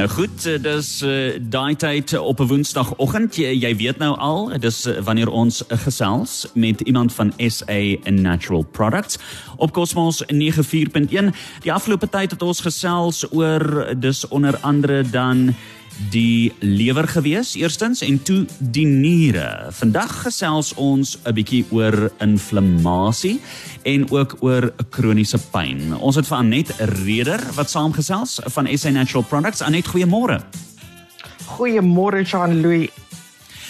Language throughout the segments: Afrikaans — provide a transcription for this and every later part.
Nou goed, eh, dis uh, daai tyd op 'n Woensdagoggend. Jy, jy weet nou al, dis uh, wanneer ons gesels met iemand van SA Natural Products op Cosmos 94.1. Die afgelope tyd het ons gesels oor dis onder andere dan die lewer gewees eerstens en toe die niere. Vandag gesels ons 'n bietjie oor inflammasie en ook oor kroniese pyn. Ons het vir Anet Reder wat saamgesels van SA Natural Products. Anet, goeiemôre. Goeiemôre Jean-Louis.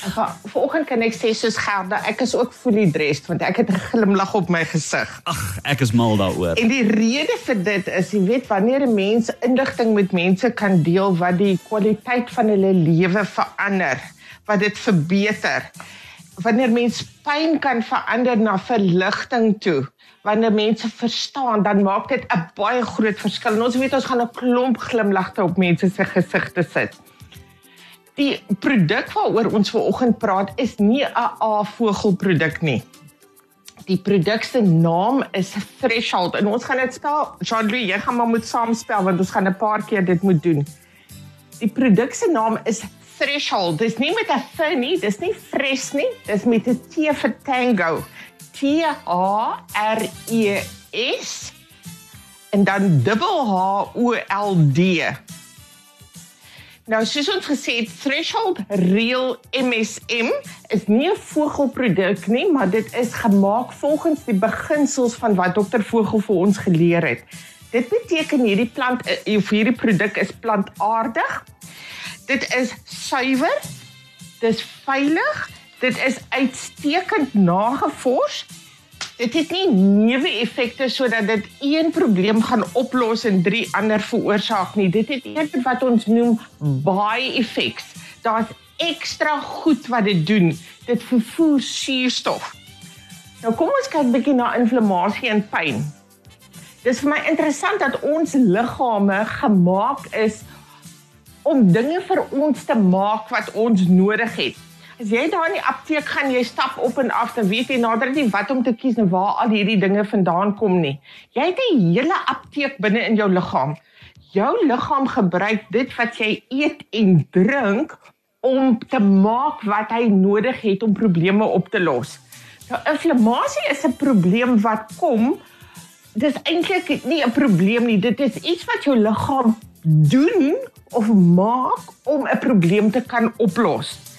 Vanoggend kan ek sê soos Gerda, ek is ook fully dressed want ek het 'n glimlag op my gesig. Ag, ek is mal daaroor. En die rede vir dit is, jy weet, wanneer 'n mens inligting met mense kan deel wat die kwaliteit van hulle lewe verander, wat dit verbeter. Wanneer mens pyn kan verander na verligting toe, wanneer mense verstaan, dan maak dit 'n baie groot verskil. En ons weet ons gaan 'n klomp glimlagte op mense se gesigte sit. Die produk waaroor ons ver oggend praat is nie 'n A-vogelproduk nie. Die produk se naam is Threshold en ons gaan dit spel. Jean-Louis, jy gaan maar moet saamspel want ons gaan 'n paar keer dit moet doen. Die produk se naam is Threshold. Dis nie met 'n th nie, dis nie fresh nie, dis met 'n T vir Tango. T A R E S en dan dubbel H O L D. Nou soos ons gesê het, Threshold Real MSM is nie 'n vogelproduk nie, maar dit is gemaak volgens die beginsels van wat dokter Vogel vir ons geleer het. Dit beteken hierdie plant eh, of hierdie produk is plantaardig. Dit is suiwer. Dit is veilig. Dit is uitstekend nagevors dit het nie neeweffekte sodat dit een probleem gaan oplos en drie ander veroorsaak nie. Dit het eerder wat ons noem by effects. Daar's ekstra goed wat dit doen. Dit vervoer suurstof. Nou kom ons kyk bietjie na inflammasie en pyn. Dis vir my interessant dat ons liggame gemaak is om dinge vir ons te maak wat ons nodig het. As jy daar in die apteek gaan, jy stap op en af, dan weet jy nader nie wat om te kies en waar al hierdie dinge vandaan kom nie. Jy het 'n hele apteek binne in jou liggaam. Jou liggaam gebruik dit wat jy eet en drink om te maak wat hy nodig het om probleme op te los. Nou inflammasie is 'n probleem wat kom. Dis eintlik nie 'n probleem nie, dit is iets wat jou liggaam doen of maak om 'n probleem te kan oplos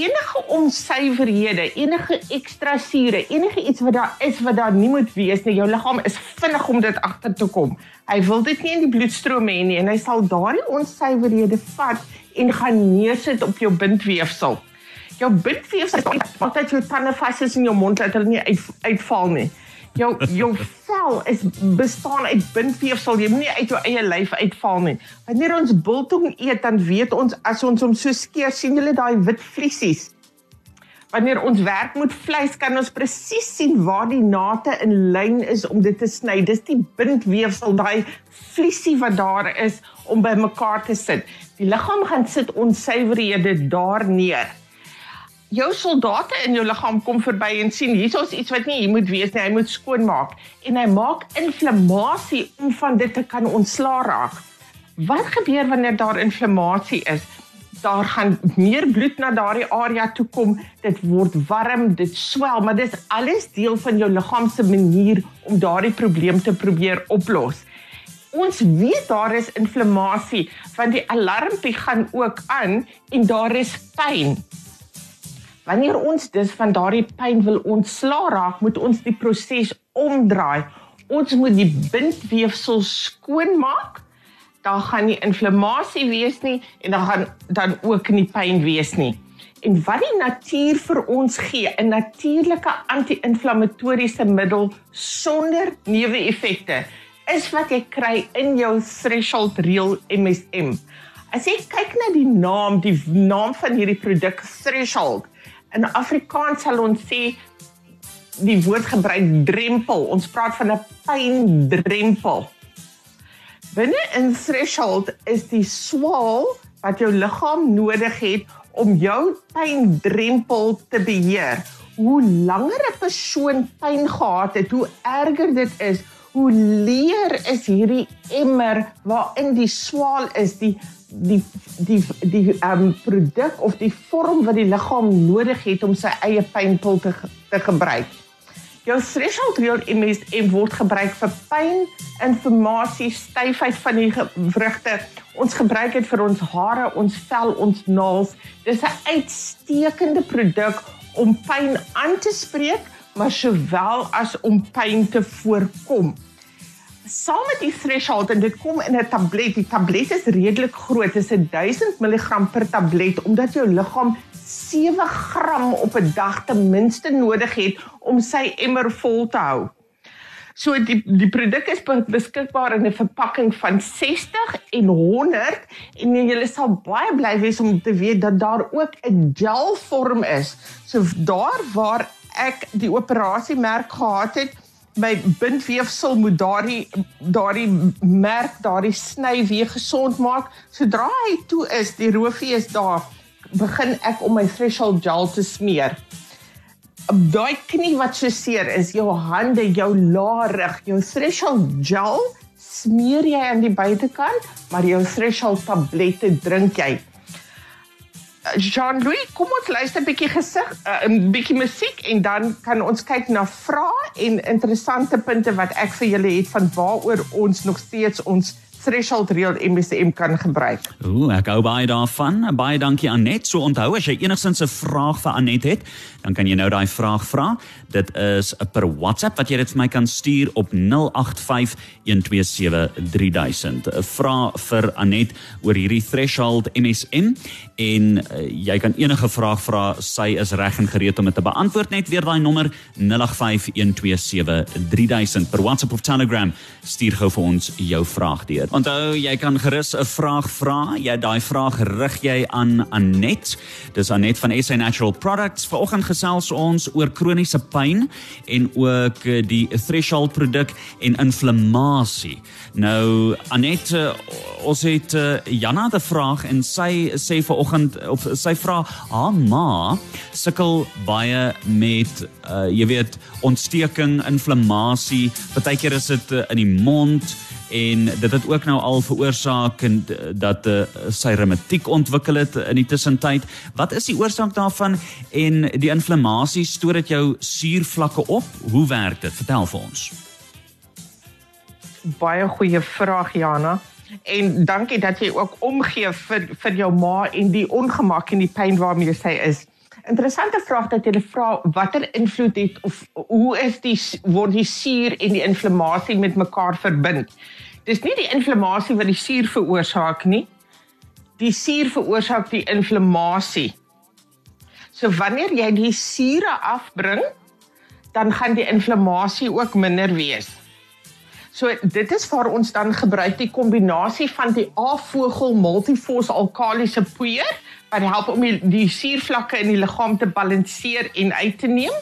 enige onsuiverhede, enige ekstra sure, enige iets wat daar is wat daar nie moet wees nie, jou liggaam is vinnig om dit agter te kom. Hy wil dit nie in die bloedstroom hê nie en hy sal daardie onsuiverhede vat en gaan neersit op jou bindweefsel. Jou bindweefsel maak dat jou tande vas is in jou mond dat hulle nie uit, uitval nie jou jou vel is bestaan uit bindweefsel. Jy moenie uit jou eie lyf uitval nie. Wanneer ons biltong eet, dan weet ons as ons hom so skeer, sien julle daai wit vliesies. Wanneer ons werk met vleis, kan ons presies sien waar die nate in lyn is om dit te sny. Dis die bindweefsel, daai vliesie wat daar is om by mekaar te sit. Die liggaam gaan sit onsuiverhede daar neer jou soldate in jou liggaam kom verby en sien hier's iets wat nie hier moet wees nie, hy moet skoonmaak en hy maak inflammasie om van dit te kan ontslaa raak. Wat gebeur wanneer daar inflammasie is? Daar gaan meer bloed na daardie area toe kom, dit word warm, dit swel, maar dis alles deel van jou liggaam se manier om daardie probleem te probeer oplos. Ons weet daar is inflammasie want die alarmpie gaan ook aan en daar is pyn. Wanneer ons dus van daardie pyn wil ontslaa raak, moet ons die proses omdraai. Ons moet die bindweefsel skoonmaak. Daar gaan nie inflammasie wees nie en dan gaan dan ook nie pyn wees nie. En wat die natuur vir ons gee, 'n natuurlike anti-inflammatoriese middel sonder neeweffekte, is wat jy kry in jou Threshold Real MSM. As jy kyk na die naam, die naam van hierdie produk Threshold, In Afrikaans sal ons sê die woord gebruik drempel. Ons praat van 'n pyndrempel. Binne in threshold is die swaal wat jou liggaam nodig het om jou pyndrempel te beheer. Hoe langer 'n persoon pyn gehad het, hoe erger dit is, hoe leer is hierdie emmer waarin die swaal is, die die die die ehm um, produk of die vorm wat die liggaam nodig het om sy eie pynpil te te gebruik. Jou threshold real MSM word gebruik vir pyn, inflammasie, styfheid van die gewrigte. Ons gebruik dit vir ons hare, ons vel, ons naels. Dis 'n uitstekende produk om pyn aan te spreek, maar sowel as om pyn te voorkom. Saam met die threshold en dit kom in 'n tablet. Die tablet is redelik groot. Dit is 1000 mg per tablet omdat jou liggaam 7 gram op 'n dag ten minste nodig het om sy emmer vol te hou. So die die produk is beskikbaar in 'n verpakking van 60 en 100 en jy sal baie bly wees om te weet dat daar ook 'n gel vorm is. So daar waar ek die operasie merk gehad het, my bindweefsel moet daardie daardie merk, daardie sny weer gesond maak. Sodra hy toe is, die roofie is daar begin ek om my threshold gel te smeer. Daai knie wat so seer is, jou hande, jou laarig, jou threshold gel smeer jy aan die buitekant, maar jou threshold tablette drink jy. Jean-Louis, kom ons luister 'n bietjie gesig, eh, 'n uh, bietjie musiek en dan kan ons kyk na vrae en interessante punte wat ek vir julle het van waaroor ons nog steeds ons threshold real MSM kan gebruik. Ooh, ek hou baie daarvan. Baie dankie Anet. So onthou as jy enigsins 'n vraag vir Anet het, dan kan jy nou daai vraag vra. Dit is per WhatsApp wat jy dit vir my kan stuur op 0851273000. 'n Vra vir Anet oor hierdie threshold MSM en uh, jy kan enige vraag vra. Sy is reg en gereed om dit te beantwoord. Net weer daai nommer 0851273000 per WhatsApp of Telegram. Stuur gou vir ons jou vraag deur. Onthou, jy kan gerus 'n vraag vra. Jy daai vraag rig jy aan Anet. Dis Anet van SA Natural Products. Vanoggend gesels ons oor kroniese pyn en ook eh, die threshold produk en inflammasie. Nou Anet, eh, ons het uh, Janna 'n vraag en sy sê vanoggend of sy vra haar ma sukkel baie met uh, jy weet ontsteking, inflammasie. Partykeer is dit in die mond en dit het ook nou al veroorsaak en dat uh, sy reumatiek ontwikkel het in die tussentyd. Wat is die oorsaak daarvan en die inflammasie stoor dit jou suurvlakke op? Hoe werk dit? Vertel vir ons. Baie goeie vraag Jana. En dankie dat jy ook omgee vir vir jou ma en die ongemak en die pyn waarmee sy is. Interessante vraag dat jy vra watter invloed het of hoe is die word die suur en die inflammasie met mekaar verbind? Dis nie die inflammasie wat die suur veroorsaak nie. Die suur veroorsaak die inflammasie. So wanneer jy die sure afbring, dan gaan die inflammasie ook minder wees. So dit is vir ons dan gebruik die kombinasie van die A-vogel multifos alkalisiese poeier wat help om die, die suurvlakke in die liggaam te balanseer en uit te neem.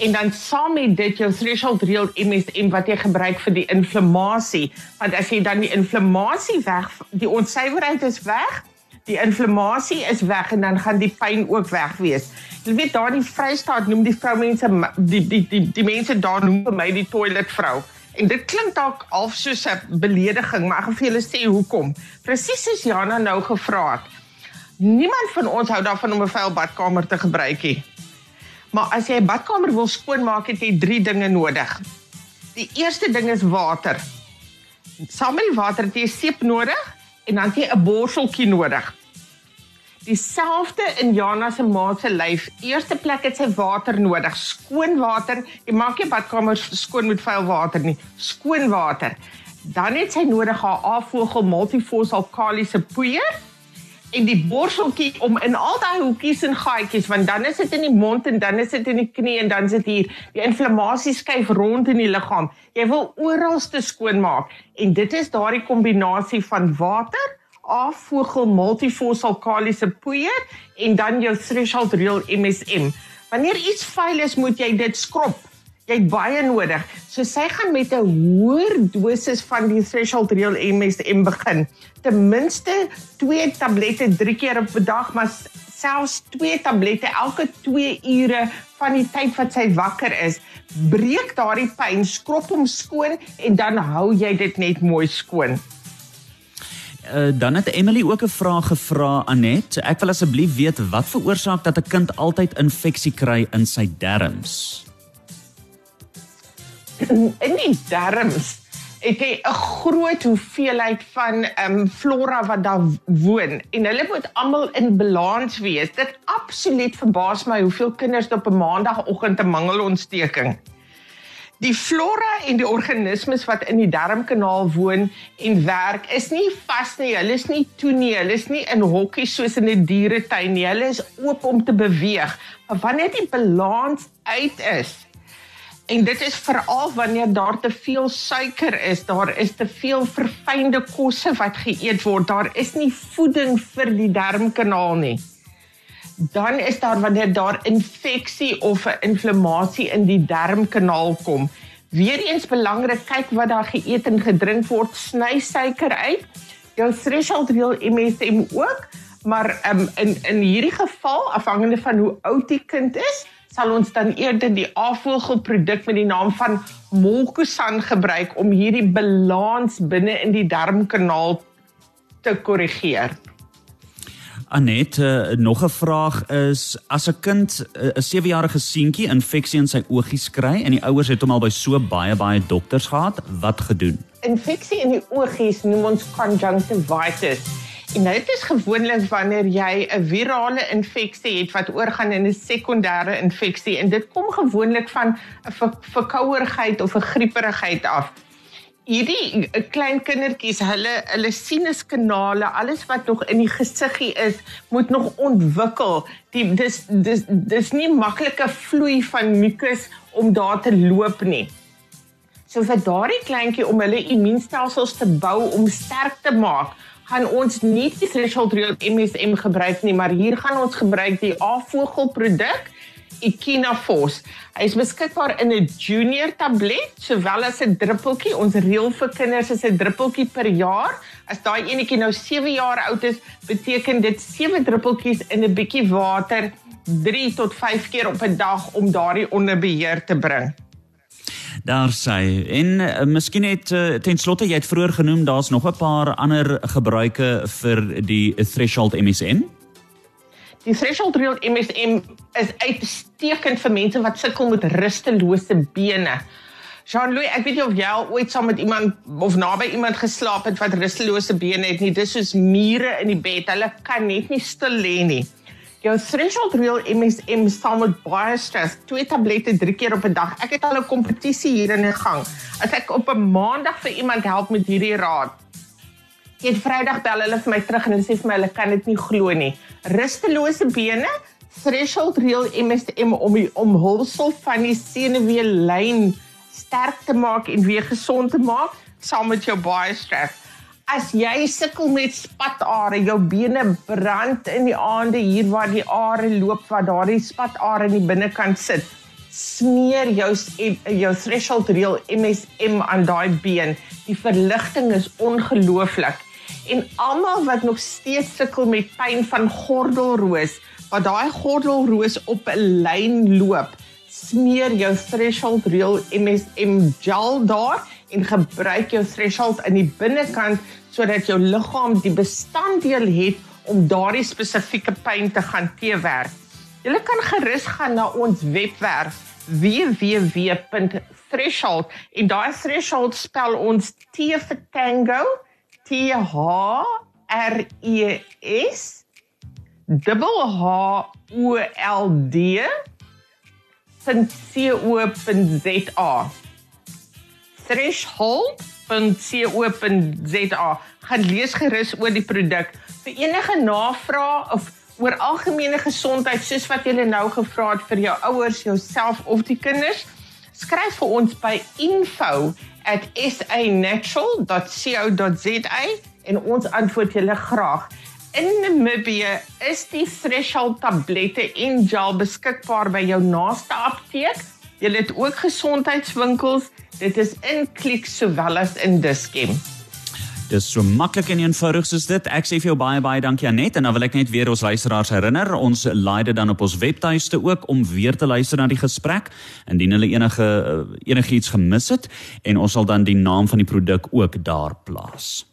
En dan saam met dit jou threshold real MSM wat jy gebruik vir die inflammasie want as jy dan die inflammasie weg die onsuiverheid is weg die inflammasie is weg en dan gaan die pyn ook weg wees. Jy weet daar in die Vrystaat noem die vroumense die die die die mense daar noem vir my die toilet vrou dit klink dalk half soos 'n belediging, maar ek gaan vir julle sê hoekom. Presies soos Jana nou gevra het. Niemand van ons hou daarvan om 'n vuil badkamer te gebruik nie. Maar as jy 'n badkamer wil skoonmaak, het jy 3 dinge nodig. Die eerste ding is water. Saam met die water het jy seep nodig en dan het jy 'n borseltjie nodig. Dieselfde in Jana se ma se lyf. Eerste plek het sy water nodig, skoon water. Jy maak nie badkamer skoon met vuil water nie, skoon water. Dan het sy nodig haar afvogel multifos alkalisiese poeier en die borseltjie om in al daai hoekies en gaatjies want dan is dit in die mond en dan is dit in die knie en dan is dit hier die inflammasie skuif rond in die liggaam. Jy wil oralste skoon maak en dit is daardie kombinasie van water, afvogel multifossalkalisiese poeier en dan jou threshold real MSM. Wanneer iets vuil is, moet jy dit skrob jy het baie nodig. So sy gaan met 'n hoër dosis van die threshold real MSM begin. Ten minste 2 tablette 3 keer op 'n dag, maar selfs 2 tablette elke 2 ure van die tyd wat sy wakker is, breek daardie pyn, skrob hom skoon en dan hou jy dit net mooi skoon. Uh, dan het Emily ook 'n vraag gevra Anet. Ek wil asseblief weet wat veroorsaak dat 'n kind altyd infeksie kry in sy darmes? In die darmes het jy 'n groot hoeveelheid van ehm um, flora wat daar woon en hulle moet almal in balans wees. Dit absoluut verbaas my hoeveel kinders op 'n maandagooggend 'n mangelontsteking. Die flora en die organismes wat in die darmkanaal woon en werk is nie vas nie. Hulle is nie toe nie. Hulle is nie in hokkies soos in 'n dieretuin nie. Hulle is oop om te beweeg. Maar wanneer die balans uit is, En dit is veral wanneer daar te veel suiker is, daar is te veel verfynde kosse wat geëet word, daar is nie voeding vir die darmkanaal nie. Dan is daar wanneer daar infeksie of 'n inflammasie in die darmkanaal kom. Weereens belangrik kyk wat daar geëet en gedrink word, sny suiker uit. Jou threshold reël MSM ook, maar um, in in hierdie geval afhangende van hoe oud die kind is, sal ons dan eerder die afvoergelproduk met die naam van Molkusan gebruik om hierdie balans binne in die darmkanaal te korrigeer. Anet, uh, nog 'n vraag is as 'n kind eh, 'n uh, 7-jarige seentjie infeksie in sy oogies kry en die ouers het hom al by so baie baie dokters gehad, wat gedoen? Infeksie in die oogies noem ons conjunctivitis. En nou dit is gewoonlik wanneer jy 'n virale infeksie het wat oorgaan in 'n sekondêre infeksie en dit kom gewoonlik van 'n verkouerigheid of 'n grieperigheid af. Hierdie eh, klein kindertjies, hulle hulle sinuskanale, alles wat nog in die gesiggie is, moet nog ontwikkel. Die dis dis dis nie maklike vloei van mukus om daar te loop nie. So vir daardie kleintjie om hulle immuunstelsels te bou om sterk te maak, gaan ons nie die threshold real MSM gebruik nie, maar hier gaan ons gebruik die A-vogelproduk Ekinafos. Hy is beskikbaar in 'n junior tablet sowel as 'n druppeltjie. Ons reël vir kinders is 'n druppeltjie per jaar. As daai enetjie nou 7 jaar oud is, beteken dit 7 druppeltjies in 'n bietjie water 3 tot 5 keer op 'n dag om daardie onder beheer te bring. Daar sê en uh, miskien het uh, ten slotte jy het vroeër genoem daar's nog 'n paar ander gebruike vir die threshold MSM. Die threshold real MSM is uitstekend vir mense wat sukkel met rustelose bene. Jean-Louis, ek weet nie of jy al ooit saam met iemand of naby iemand geslaap het wat rustelose bene het nie. Dis soos mure in die bed. Hulle kan net nie stil lê nie. Jou threshold real MSM staan met baie stres, twee tablette drie keer op 'n dag. Ek het al 'n kompetisie hier in die gang. As ek op 'n maandag vir iemand help met hierdie raad, Ek Vrydag bel hulle vir my terug en hulle sê vir my hulle kan dit nie glo nie. Rustelose bene, threshold real MSM om die omhulsel van die senuweelyn sterk te maak en weer gesond te maak saam met jou baie stres as jy sukkel met spatare, jou bene brand in die aande hier waar die are loop waar daardie spatare in die binnekant sit, smeer jou jou threshold real MSM aan daai been. Die verligting is ongelooflik. En almal wat nog steeds sukkel met pyn van gordelroos, wat daai gordelroos op 'n lyn loop, smeer jou threshold real MSM gel daar en gebruik jou threshold in die binnekant sodat jou liggaam die bestanddeel het om daardie spesifieke pyn te gaan teewerk. Jy kan gerus gaan na ons webwerf www.threshold en daai threshold spel ons T vir Tango T H R E S dubbel H O L D .co.za threshold.co.za gaan lees gerus oor die produk vir enige navrae of oor algemene gesondheid soos wat jy nou gevra het vir jou ouers, jouself of die kinders skryf vir ons by info@sanatural.co.za en ons antwoord julle graag In Namibië is die threshold tablette en gel beskikbaar by jou naaste apteek. Jy het ook gesondheidswinkels Dit is in Klik sowel as in Dischem. Dis so maklik en eenvoudig soos dit. Ek sê vir jou baie baie dankie Anet en dan wil ek net weer ons luisteraars herinner, ons laai dit dan op ons webtuiste ook om weer te luister na die gesprek indien hulle enige eh, enigiets gemis het en ons sal dan die naam van die produk ook daar plaas.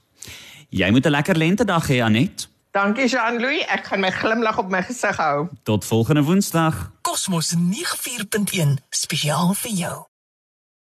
Jy moet 'n lekker lentedag hê Anet. Dankie Jean-Louis, ek gaan my glimlag op my gesig hou. Tot volgende Woensdag. Cosmos 94.1 spesiaal vir jou.